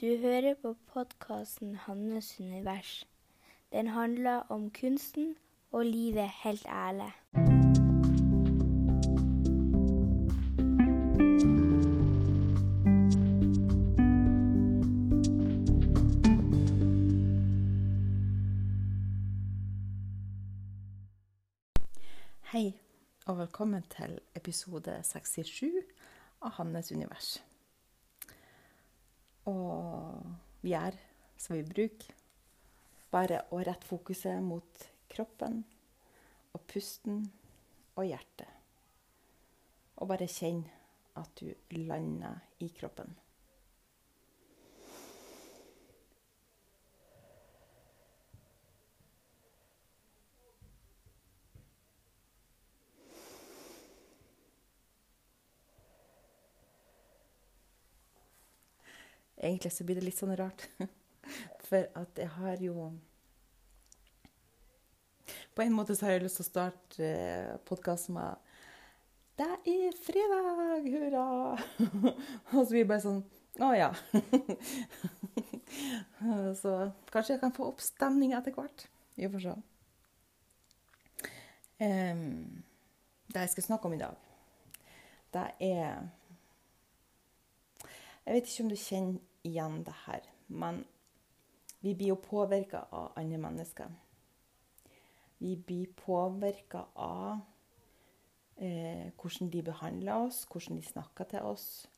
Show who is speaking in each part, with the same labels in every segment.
Speaker 1: Du hører på podkasten 'Hannes univers'. Den handler om kunsten og livet helt ærlig.
Speaker 2: Hei, og velkommen til episode 67 av Hannes univers. Og er, som vi bruker, bare å rette fokuset mot kroppen og pusten og hjertet. Og bare kjenne at du lander i kroppen. Egentlig så blir det litt sånn rart. For at jeg har jo På en måte så har jeg lyst til å starte eh, podkasten med Det er fredag! Hurra! Og så blir det bare sånn Å ja. Så kanskje jeg kan få opp stemning etter hvert. Vi får se. Um, det jeg skal snakke om i dag, det er Jeg vet ikke om du kjenner igjen det her, men vi blir jo påvirka av andre mennesker. Vi blir påvirka av eh, hvordan de behandler oss, hvordan de snakker til oss.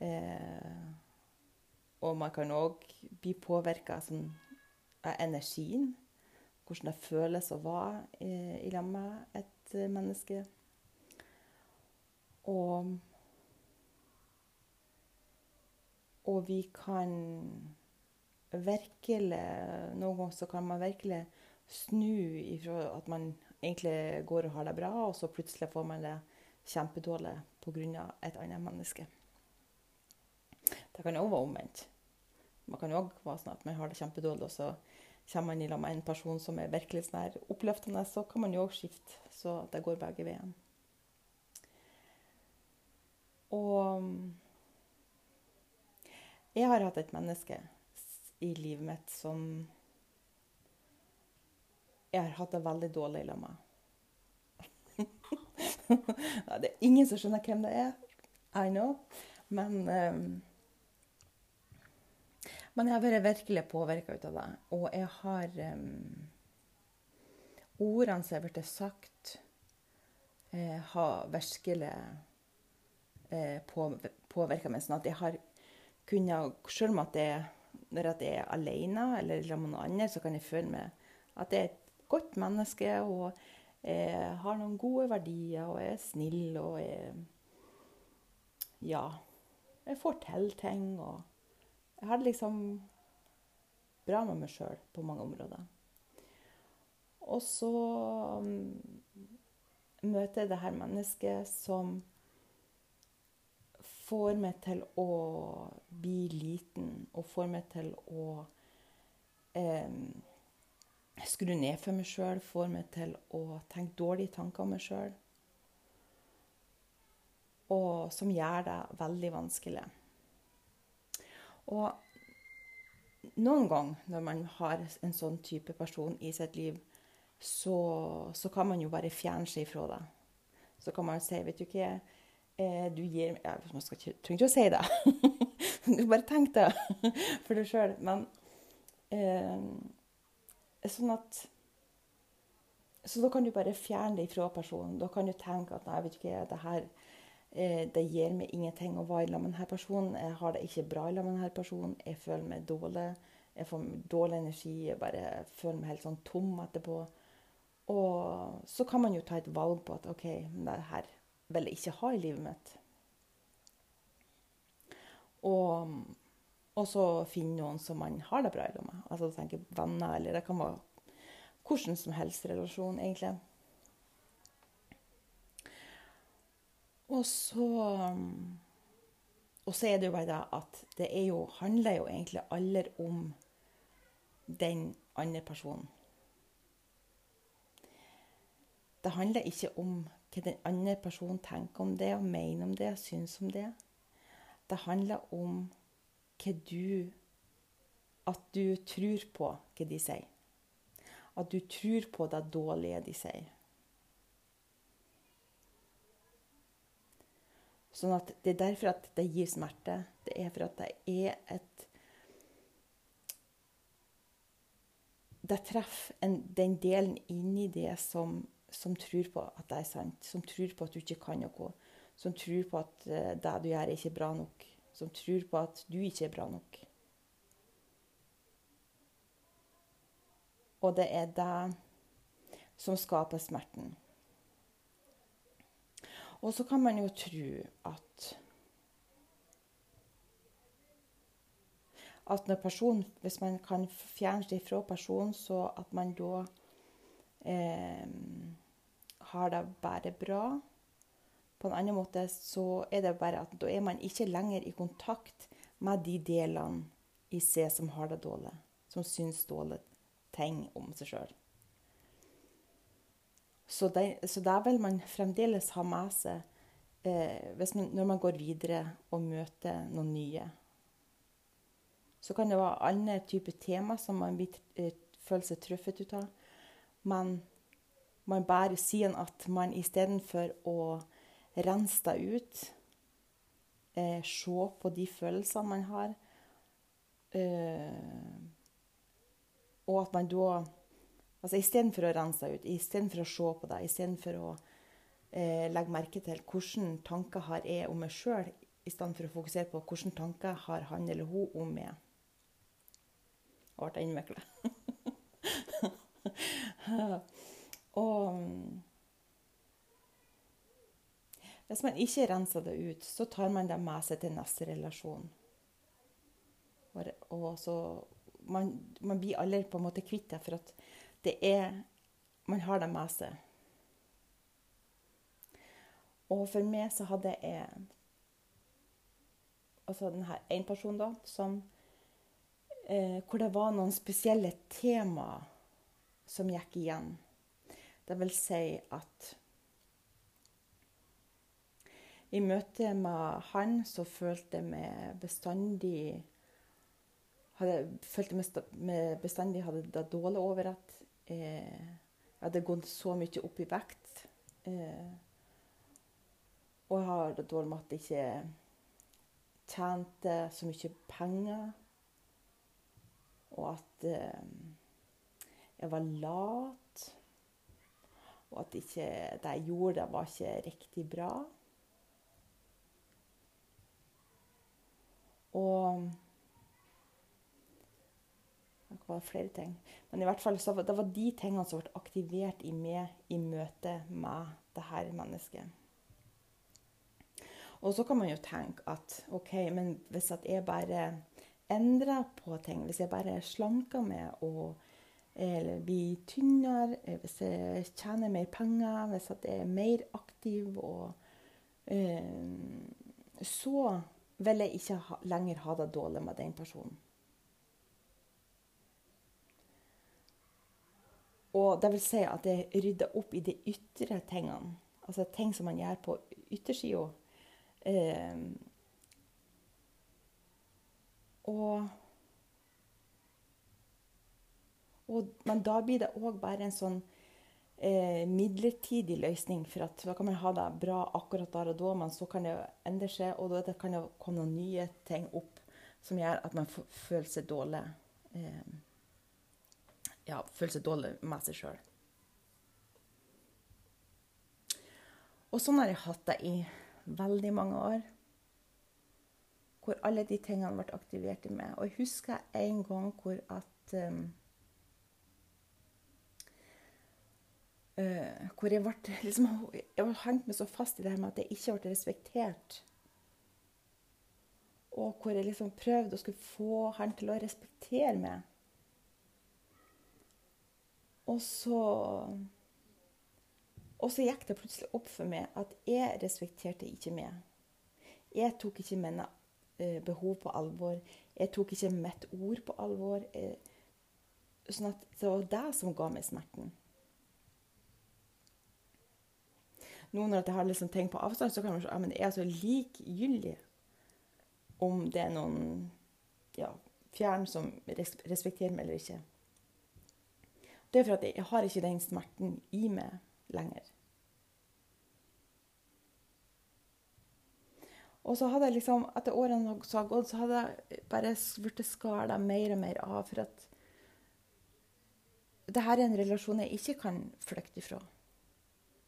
Speaker 2: Eh, og man kan òg bli påvirka av energien. Hvordan det føles å være eh, i lag med et eh, menneske. Og Og vi kan virkelig Noen ganger så kan man virkelig snu ifra at man egentlig går og har det bra, og så plutselig får man det kjempedårlig pga. et annet menneske. Det kan òg være omvendt. Man kan òg være sånn at man har det kjempedårlig, og så kommer man i lag med en person som er virkelig sånn oppløftende, så kan man jo òg skifte, så det går begge veiene. Og jeg har hatt et menneske i livet mitt som jeg har hatt det veldig dårlig sammen med. det er ingen som skjønner hvem det er. I know. Men um, Men jeg har vært virkelig påvirka ut av det. Og jeg har um, Ordene som er blitt sagt, eh, har virkelig eh, på, påvirka meg. Sånn at jeg har kunne, selv om at jeg, når jeg er alene eller sammen med noen andre, så kan jeg føle meg at jeg er et godt menneske og har noen gode verdier og er snill og jeg Ja. Jeg får til ting og Jeg har det liksom bra med meg sjøl på mange områder. Og så um, møter jeg det her mennesket som får meg til å får meg til å eh, skru ned for meg sjøl, får meg til å tenke dårlige tanker om meg sjøl. Og som gjør det veldig vanskelig. Og noen ganger når man har en sånn type person i sitt liv, så, så kan man jo bare fjerne seg ifra det. Så kan man si, vet du hva eh, du gir meg Man trenger ikke å si det. du bare tenk det for deg sjøl. Men eh, sånn at Så da kan du bare fjerne det fra personen. Da kan du tenke at nei, vet du hva, det her eh, det gir meg ingenting å være sammen med denne personen. Jeg har det ikke bra sammen med denne personen. Jeg føler meg dårlig. Jeg får dårlig energi. Jeg bare føler meg helt sånn tom etterpå. Og så kan man jo ta et valg på at OK, det her vil jeg ikke ha i livet mitt. Og, og så finne noen som man har det bra i lag med. Altså tenke venner, eller det kan være hvordan som helst relasjon, egentlig. Og så Og så er det jo bare det at det jo, handler jo egentlig aldri om den andre personen. Det handler ikke om hva den andre personen tenker om det, og mener om det, syns om det. Det handler om hva du at du tror på hva de sier. At du tror på det dårlige de sier. Sånn at Det er derfor at det gir smerte. Det er for at det er et Det treffer en, den delen inni det som, som, tror på at det er sant. Som tror på at du ikke kan noe. Som tror på at uh, det du gjør, er ikke bra nok. Som tror på at du ikke er bra nok. Og det er det som skaper smerten. Og så kan man jo tro at at når person, Hvis man kan fjerne seg fra personen, så at man da eh, har det bare bra. På en annen måte så er det bare at da er man ikke lenger i kontakt med de delene i seg som har det dårlig, som syns dårlig ting om seg sjøl. Så, så det vil man fremdeles ha med seg eh, man, når man går videre og møter noen nye. Så kan det være andre typer tema som man blir, eh, føler seg truffet ut av. Men man bare sier at man istedenfor å rense deg ut, eh, se på de følelsene man har eh, Og at man da altså Istedenfor å rense ut, istedenfor å se på det, istedenfor å eh, legge merke til hvilke tanker har jeg om meg sjøl, i stedet for å fokusere på hvilke tanker har han eller hun om meg. Det ble innvikla. og hvis man ikke renser det ut, så tar man det med seg til neste relasjon. Og så man, man blir aldri på en måte kvitt det, for at det er Man har det med seg. Og for meg så hadde jeg altså denne en person da, som eh, Hvor det var noen spesielle temaer som gikk igjen. Det vil si at i møte med han så følte jeg meg bestandig hadde, følte meg bestandig hadde det dårlig over at eh, jeg hadde gått så mye opp i vekt. Eh, og jeg har det dårlig med at jeg ikke tjente så mye penger. Og at eh, jeg var lat. Og at ikke, det jeg gjorde, var ikke riktig bra. Og Det var flere ting. Men i hvert fall så, det var de tingene som ble aktivert i meg i møte med dette mennesket. Og så kan man jo tenke at OK, men hvis jeg bare endrer på ting, hvis jeg bare slanker meg og eller blir tynnere, eh, hvis jeg tjener mer penger, hvis jeg er mer aktiv og øh, Så vil jeg ikke ha, lenger ha det dårlig med den personen. Og det vil si at jeg rydder opp i de ytre tingene. Altså ting som man gjør på yttersida Eh, og, og, Men da blir det òg bare en sånn eh, midlertidig løsning. For at da kan man ha det bra akkurat der og da, men så kan det endre seg, og da kan det komme noen nye ting opp som gjør at man føler seg dårlig. Eh, ja, føler seg dårlig med seg sjøl. Og sånn har jeg hatt det i veldig mange år. Hvor alle de tingene ble aktivert i meg. Og jeg husker en gang hvor at um, uh, Hvor jeg ble liksom, Jeg ble hengt meg så fast i det her med at jeg ikke ble respektert. Og hvor jeg liksom prøvde å skulle få han til å respektere meg. Og så og så gikk det plutselig opp for meg at jeg respekterte ikke meg. Jeg tok ikke mine eh, behov på alvor. Jeg tok ikke mitt ord på alvor. Eh, sånn at det var det som ga meg smerten. Nå når jeg har liksom ting på avstand, så kan man si at jeg er så likegyldig om det er noen ja, fjern som respekterer meg eller ikke. Det er for at jeg har ikke den smerten i meg lenger. Og så hadde jeg liksom, etter årene som har gått, så hadde jeg bare blitt skala mer og mer av. For at dette er en relasjon jeg ikke kan flykte ifra.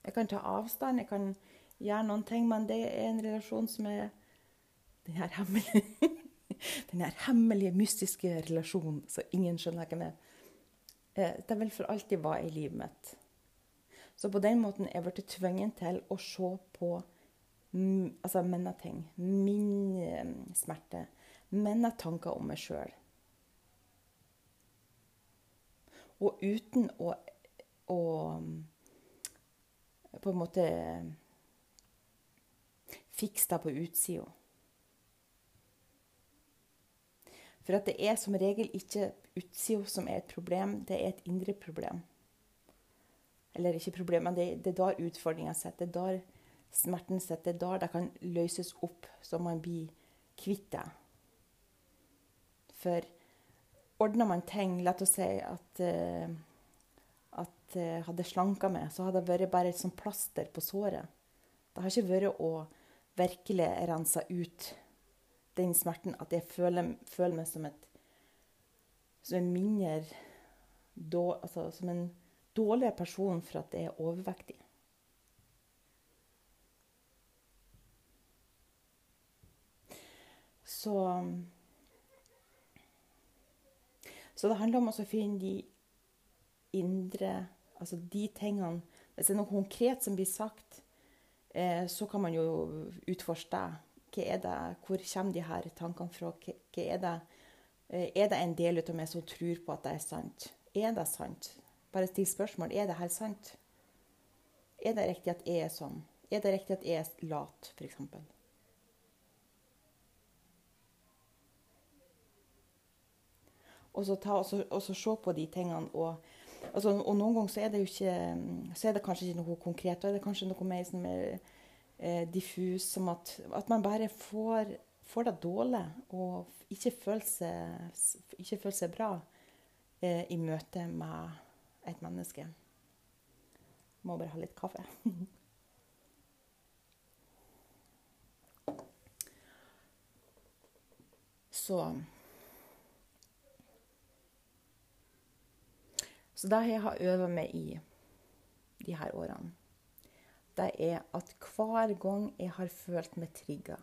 Speaker 2: Jeg kan ta avstand, jeg kan gjøre noen ting, men det er en relasjon som er den her hemmelige, den her hemmelige mystiske relasjonen som ingen skjønner hvem er. Den det vil for alltid være i livet mitt. Så på den måten er jeg blitt tvunget til å se på altså mine ting. Min um, smerte. Mine tanker om meg sjøl. Og uten å, å på en måte Fiks det på utsida. For at det er som regel ikke utsida som er et problem, det er et indre problem. Eller ikke problem, men det, det er der utfordringa sitter. Det er der smerten sitter. Det er der det kan løses opp, så man blir kvitt det. For ordner man ting La oss si at, uh, at jeg hadde slanka meg, så hadde det vært bare et sånt plaster på såret. Det har ikke vært å virkelig rense ut den smerten at jeg føler, føler meg som, et, som en mindre altså, Som en dårligere person for at jeg er overvektig. Så Så det handler om å finne de indre Altså de tingene Hvis det er noe konkret som blir sagt, eh, så kan man jo utforske det hva er det, hvor kommer de her tankene fra? Hva er, det, eh, er det en del av meg som tror på at det er sant? Er det sant? Bare still spørsmål. Er det her sant? Er det riktig at jeg er sånn? Er det riktig at jeg er lat, f.eks.? Og så, ta, og, så, og så se på de tingene. Og, altså, og, noen ganger så er det jo ikke så er det kanskje ikke noe konkret. Da er det kanskje noe mer sånn, mer eh, diffus, som at, at, man bare får, får det dårlig og ikke føler seg, ikke føler seg bra eh, i møte med et menneske. Må bare ha litt kaffe. Så Så det jeg har øvd meg i de her årene det er at hver gang jeg har følt meg trigga,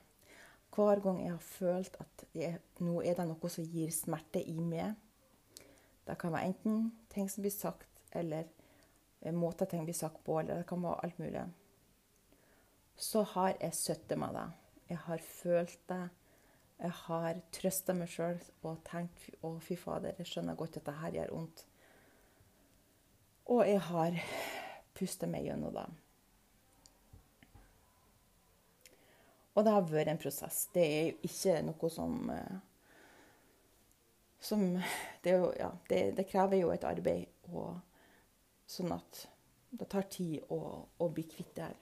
Speaker 2: hver gang jeg har følt at jeg, nå er det noe som gir smerte i meg Det kan være enten ting som blir sagt, eller måter ting blir sagt på, eller det kan være alt mulig. Så har jeg søttet meg det. Jeg har følt det. Jeg har trøsta meg sjøl og tenkt å fy fader, jeg skjønner godt at dette gjør vondt. Og jeg har pustet meg gjennom det. Og det har vært en prosess. Det er jo ikke noe som eh, som det, jo, ja, det, det, krever jo et arbeid, og, sånn at det tar tid å, å bli kvitt det her.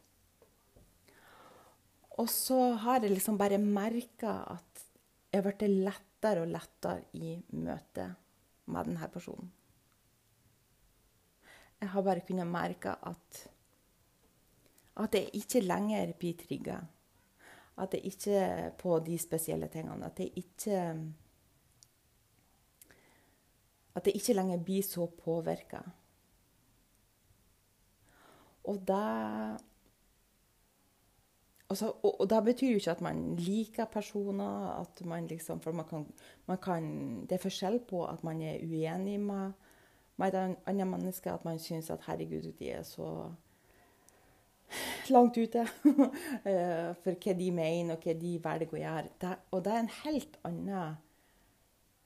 Speaker 2: Og så har jeg liksom bare merka at jeg har blitt lettere og lettere i møte med denne personen. Jeg har bare kunnet merke at, at jeg ikke lenger blir trigga at det ikke på de spesielle tingene At det ikke At jeg ikke lenger blir så påvirka. Og det altså, og, og, det betyr jo ikke at man liker personer, at man liksom For man kan, man kan Det er forskjell på at man er uenig med, med et annet menneske, at man syns at 'herregud, de er så' langt ute eh, for hva de mener, og hva de velger å gjøre. Og det er en helt annen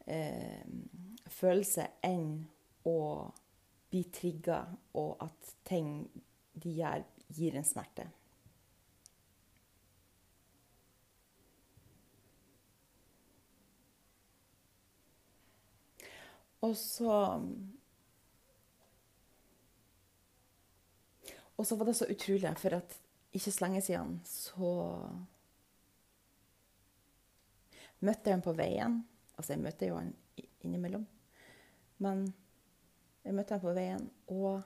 Speaker 2: eh, følelse enn å bli trigga, og at ting de gjør, gir en smerte. Og så Og så var det så utrolig, for at ikke så lenge siden så møtte jeg ham på veien. Altså, jeg møter jo han innimellom. Men jeg møtte ham på veien, og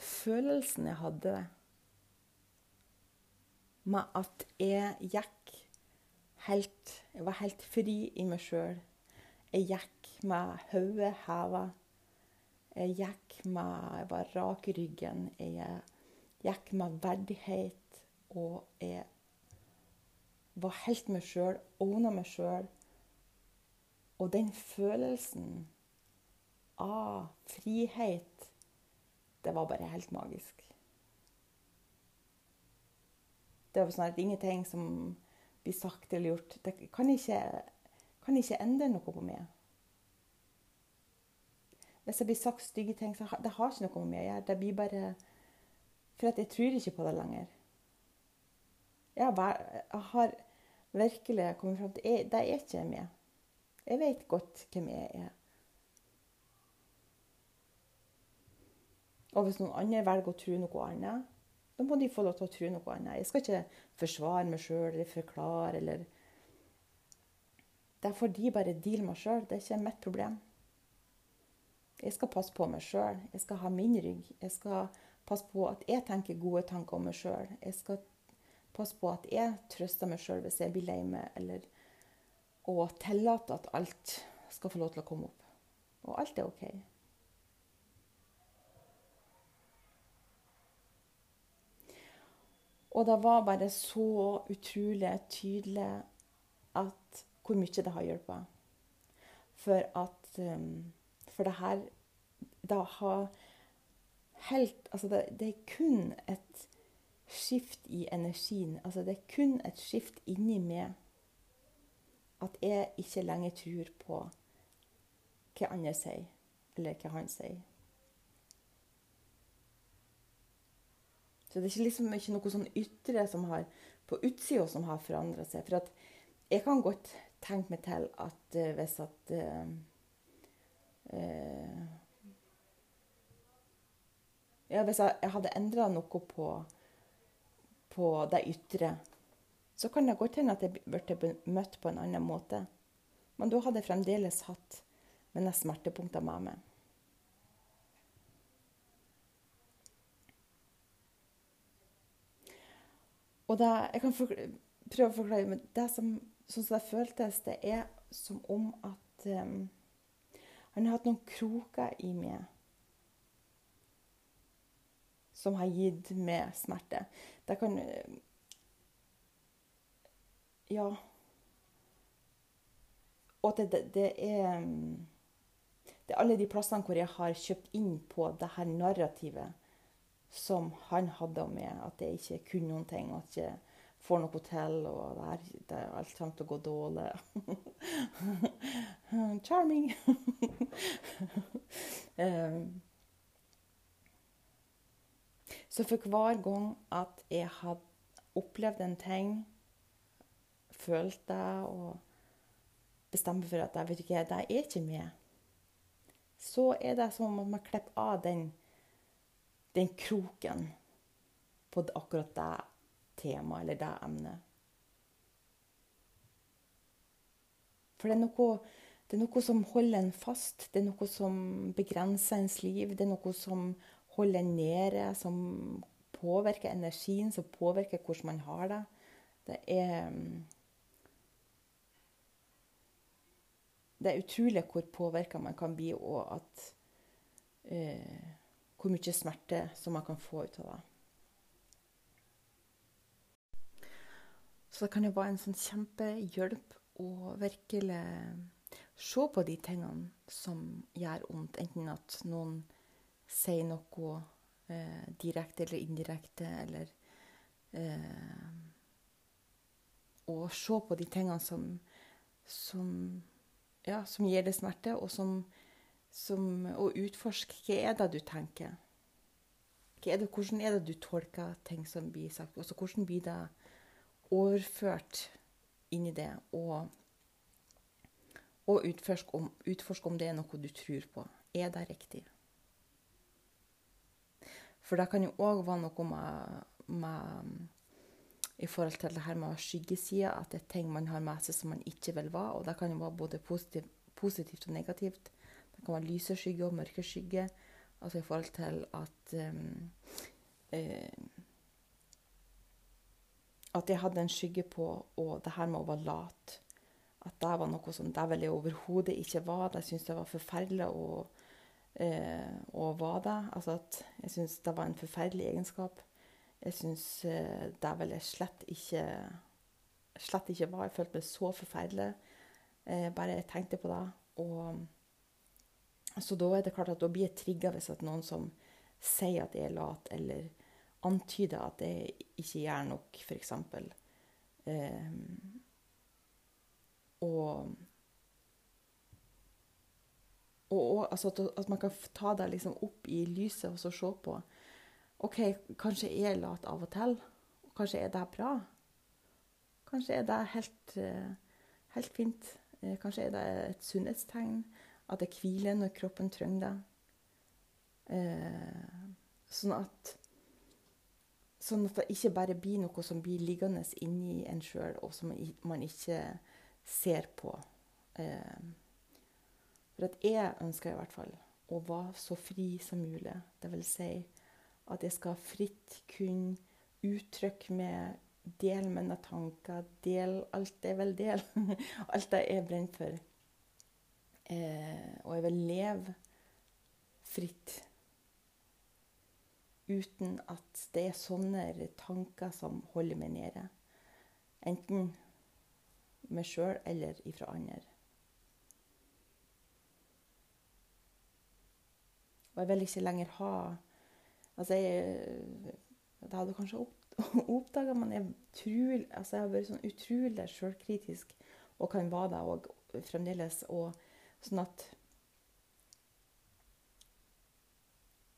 Speaker 2: følelsen jeg hadde med at jeg gikk helt Jeg var helt fri i meg sjøl. Jeg gikk med hodet heva. Jeg gikk med Jeg var rak i ryggen. Jeg gikk med verdighet, og jeg var helt meg sjøl, owna meg sjøl. Og den følelsen av frihet, det var bare helt magisk. Det var sånn at ingenting som blir sagt eller gjort, det kan ikke, kan ikke endre noe på meg. Hvis jeg blir sagt stygge ting, så har det har ikke noe med meg å gjøre. Det blir bare For at jeg tror ikke på det lenger. Jeg har, jeg har virkelig kommet fram til Det er ikke meg. Jeg vet godt hvem jeg er. Og hvis noen andre velger å tro noe annet, da må de få lov til å tro noe annet. Jeg skal ikke forsvare meg sjøl eller forklare eller Det får de bare deale med sjøl. Det er ikke mitt problem. Jeg skal passe på meg sjøl. Jeg skal ha min rygg. Jeg skal passe på at jeg tenker gode tanker om meg sjøl. Jeg skal passe på at jeg trøster meg sjøl hvis jeg blir lei meg, eller og tillate at alt skal få lov til å komme opp. Og alt er OK. Og det var bare så utrolig tydelig at hvor mye det har hjulpet. For at um, For det her da har helt Altså, det, det, er kun et skift i energien. Altså, det er kun et skift inni meg at jeg ikke lenger tror på hva andre sier, eller hva han sier. Så det er ikke liksom ikke noe sånn ytre som har, på utsida som har forandra seg. For at jeg kan godt tenke meg til at uh, hvis at uh, Ja, hvis jeg hadde endra noe på, på det ytre, så kan det godt hende at jeg ble møtt på en annen måte. Men da hadde jeg fremdeles hatt mine smertepunkter med meg. Og det, jeg kan prøve å forklare, men det som, sånn som det føltes, det er som om at um, han har hatt noen kroker i meg som har gitt meg smerte. Det kan Ja. Og det, det, det, er Det er alle de plassene hvor jeg har kjøpt inn på det her narrativet som han hadde om meg, at jeg ikke kunne noen ting, og at jeg ikke får noe til, og det, er, er alt kommer til å gå dårlig. Charming! um, så for hver gang at jeg hadde opplevd en ting, følt det og bestemt for at jeg vet ikke, det er ikke meg, så er det som om man klipper av den den kroken på akkurat det temaet eller det emnet. For det er, noe, det er noe som holder en fast, det er noe som begrenser ens liv. Det er noe som holder en nede, som påvirker energien, som påvirker hvordan man har det. Det er Det er utrolig hvor påvirka man kan bli, og at uh, hvor mye smerte som man kan få ut av det. Så det kan jo være en sånn kjempehjelp å virkelig se på de tingene som gjør vondt. Enten at noen sier noe eh, direkte eller indirekte, eller eh, Og se på de tingene som, som, ja, som gir deg smerte, og som som, Og utforske hva er det du tenker. Er det, hvordan er det du tolker ting som blir sagt? Også hvordan blir det overført inn i det? Og, og utforske, om, utforske om det er noe du tror på. Er det riktig? For det kan jo òg være noe med, med i forhold til det her med skyggesida, at det er ting man har med seg som man ikke vil være. Og det kan jo være både positiv, positivt og negativt. Det kan være lyse skygge og mørke skygge. Altså i forhold til at um, uh, At jeg hadde en skygge på og det her med å være lat. At det var noe som jeg overhodet ikke var. Jeg syntes det var forferdelig å, eh, å være det. Altså at jeg syntes det var en forferdelig egenskap. Jeg syns eh, det vel jeg slett ikke slett ikke var. Jeg følte meg så forferdelig eh, bare jeg tenkte på det. Og så da er det klart at da blir jeg trigga hvis at noen som sier at jeg er lat, eller antyder at jeg ikke gjør nok, f.eks. Eh, og, og, og altså at, at, man kan ta det liksom opp i lyset og så se på OK, kanskje jeg er lat av og til. Kanskje er det bra? Kanskje er det helt, eh, helt fint? Eh, kanskje er det et sunnhetstegn? At jeg hviler når kroppen trenger det? Eh, sånn at Sånn at det ikke bare blir noe som blir liggende inni en sjøl, og som man ikke ser på. For at jeg ønsker i hvert fall å være så fri som mulig. Det vil si at jeg skal fritt kunne uttrykke meg, dele mine tanker, dele alt jeg vil dele. alt det jeg brenner for. Eh, og jeg vil leve fritt. Uten at det er sånne tanker som holder meg nede. Enten meg sjøl eller ifra andre. Og jeg vil ikke lenger ha Altså, jeg Det hadde kanskje opp, oppdaga, men jeg, trul, altså, jeg har vært sånn utrolig sjølkritisk, og kan være det òg fremdeles. Og sånn at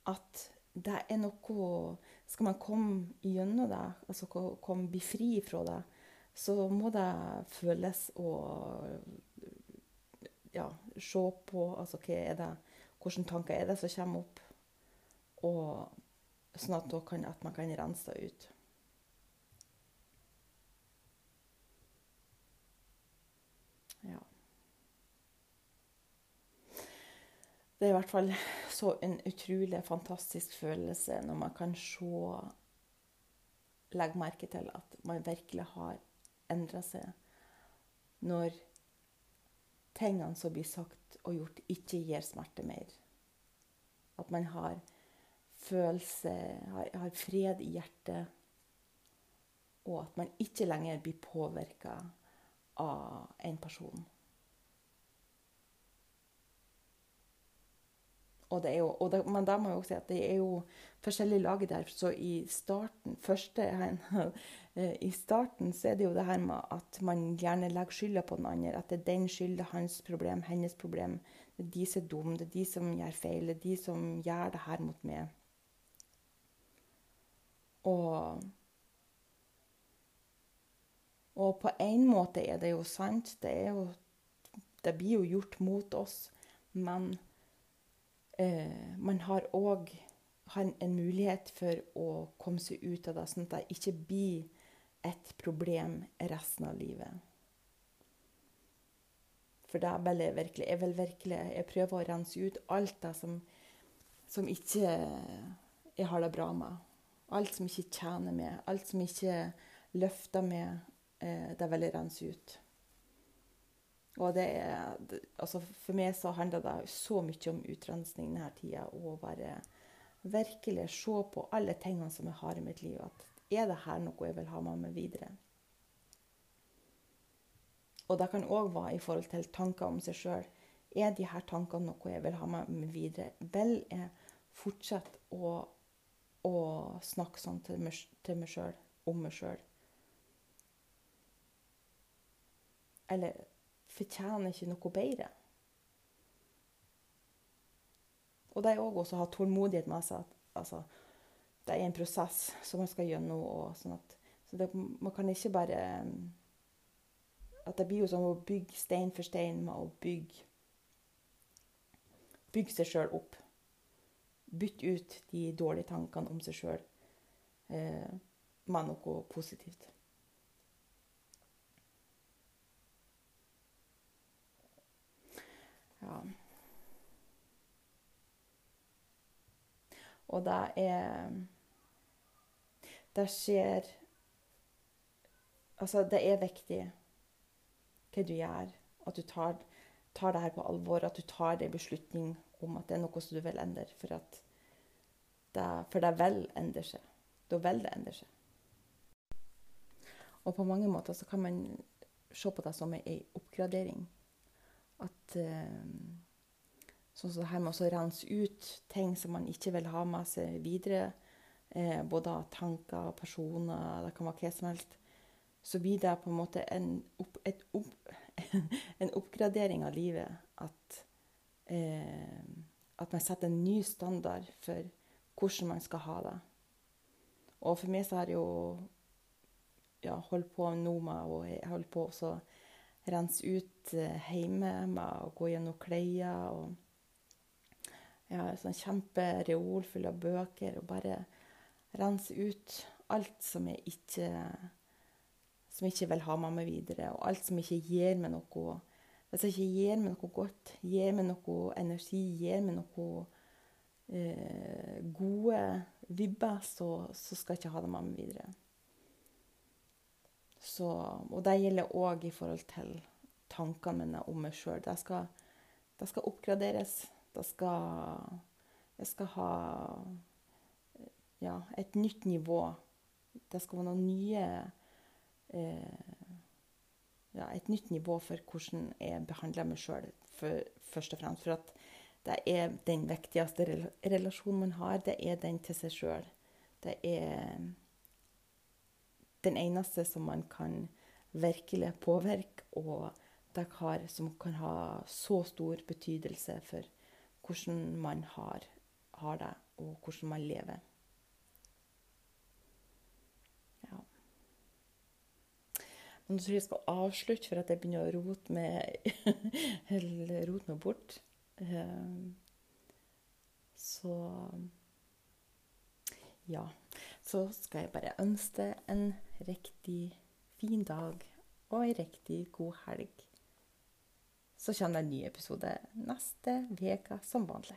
Speaker 2: At det er noe Skal man komme gjennom det, altså komme, bli fri fra det, så må det føles og ja, se på altså, det, Hvilke tanker er det som kommer opp? Og Sånn at, kan, at man kan rense det ut. Ja. Det er i hvert fall så en utrolig fantastisk følelse når man kan se Legge merke til at man virkelig har endra seg. Når tingene som blir sagt og gjort, ikke gir smerte mer. At man har følelse, har, har fred i hjertet. Og at man ikke lenger blir påvirka av en person. Og det er jo, det, men da må jeg også si at det er jo forskjellige lag der. Så i starten, første, i starten så er det jo det her med at man gjerne legger skylda på den andre. At det er den skylda, hans problem, hennes problem. Det er de som er dumme, det er de som gjør feil, det er de som gjør det her mot meg. Og, og på en måte er det jo sant. Det, jo, det blir jo gjort mot oss. Men eh, man har òg en mulighet for å komme seg ut av det, sånn at det ikke blir et problem resten av livet. For det vil jeg virkelig Jeg vil virkelig jeg prøver å rense ut alt det som, som ikke jeg har det bra med. Alt som ikke tjener meg, alt som ikke løfter meg, eh, det vil jeg rense ut. Og det er, altså for meg så handler det så mye om utrensning denne tida. Og bare virkelig se på alle tingene som jeg har i mitt liv. At er det her noe jeg vil ha med meg videre? Og det kan òg være i forhold til tanker om seg sjøl. Er de her tankene noe jeg vil ha med meg videre? Vil jeg fortsette å å snakke sånn til meg, til sjøl, om meg sjøl. Eller fortjener ikke noe bedre. Og det er òg å ha tålmodighet med seg. at altså, det er en prosess som man skal gjennom. Og sånn at, så det, man kan ikke bare At det blir jo sånn å bygge stein for stein med å bygge Bygge seg sjøl opp. Bytte ut de dårlige tankene om seg sjøl eh, med noe positivt. Ja. Og det er det skjer Altså, det er viktig hva du gjør. At du tar, tar det her på alvor. At du tar en beslutning om at det er noe som du vil endre. For, at det, for det vil endre seg. Da vil det endre seg. Og på mange måter så kan man se på det som ei oppgradering. At eh, Sånn som det her med å rense ut ting som man ikke vil ha med seg videre. Eh, både tanker, og personer, det kan være hva som helst. Så blir det på en måte en, opp, opp, en oppgradering av livet. At, eh, at man setter en ny standard for hvordan man skal ha det. Og for meg så har jeg jo ja, holdt på nå med og jeg holder på å rense ut eh, hjemme med å gå gjennom klær. jeg har en sånn kjempereol full av bøker og bare rense ut alt som jeg ikke som jeg ikke vil ha med videre, og alt som ikke gir meg noe Hvis jeg ikke gir meg noe godt, gir meg noe energi, gir meg noe eh, gode vibber, så, så, skal jeg ikke ha det med meg videre. Så, og det gjelder òg i forhold til tankene mine om meg sjøl. Det, det skal oppgraderes. Det skal, det skal ha ja, et nytt nivå. Det skal være noen nye eh, ja, Et nytt nivå for hvordan jeg behandler meg sjøl, først og fremst. For at det er den viktigste relasjonen man har, det er den til seg sjøl. Det er den eneste som man kan virkelig påvirke, og det har, som kan ha så stor betydelse for hvordan man har, har, det, og hvordan man lever. Men nå tror jeg jeg skal avslutte, for at jeg begynner å rote meg, rote meg bort. Ehm, så ja. Så skal jeg bare ønske deg en riktig fin dag og ei riktig god helg. Så kommer det en ny episode neste uke som vanlig.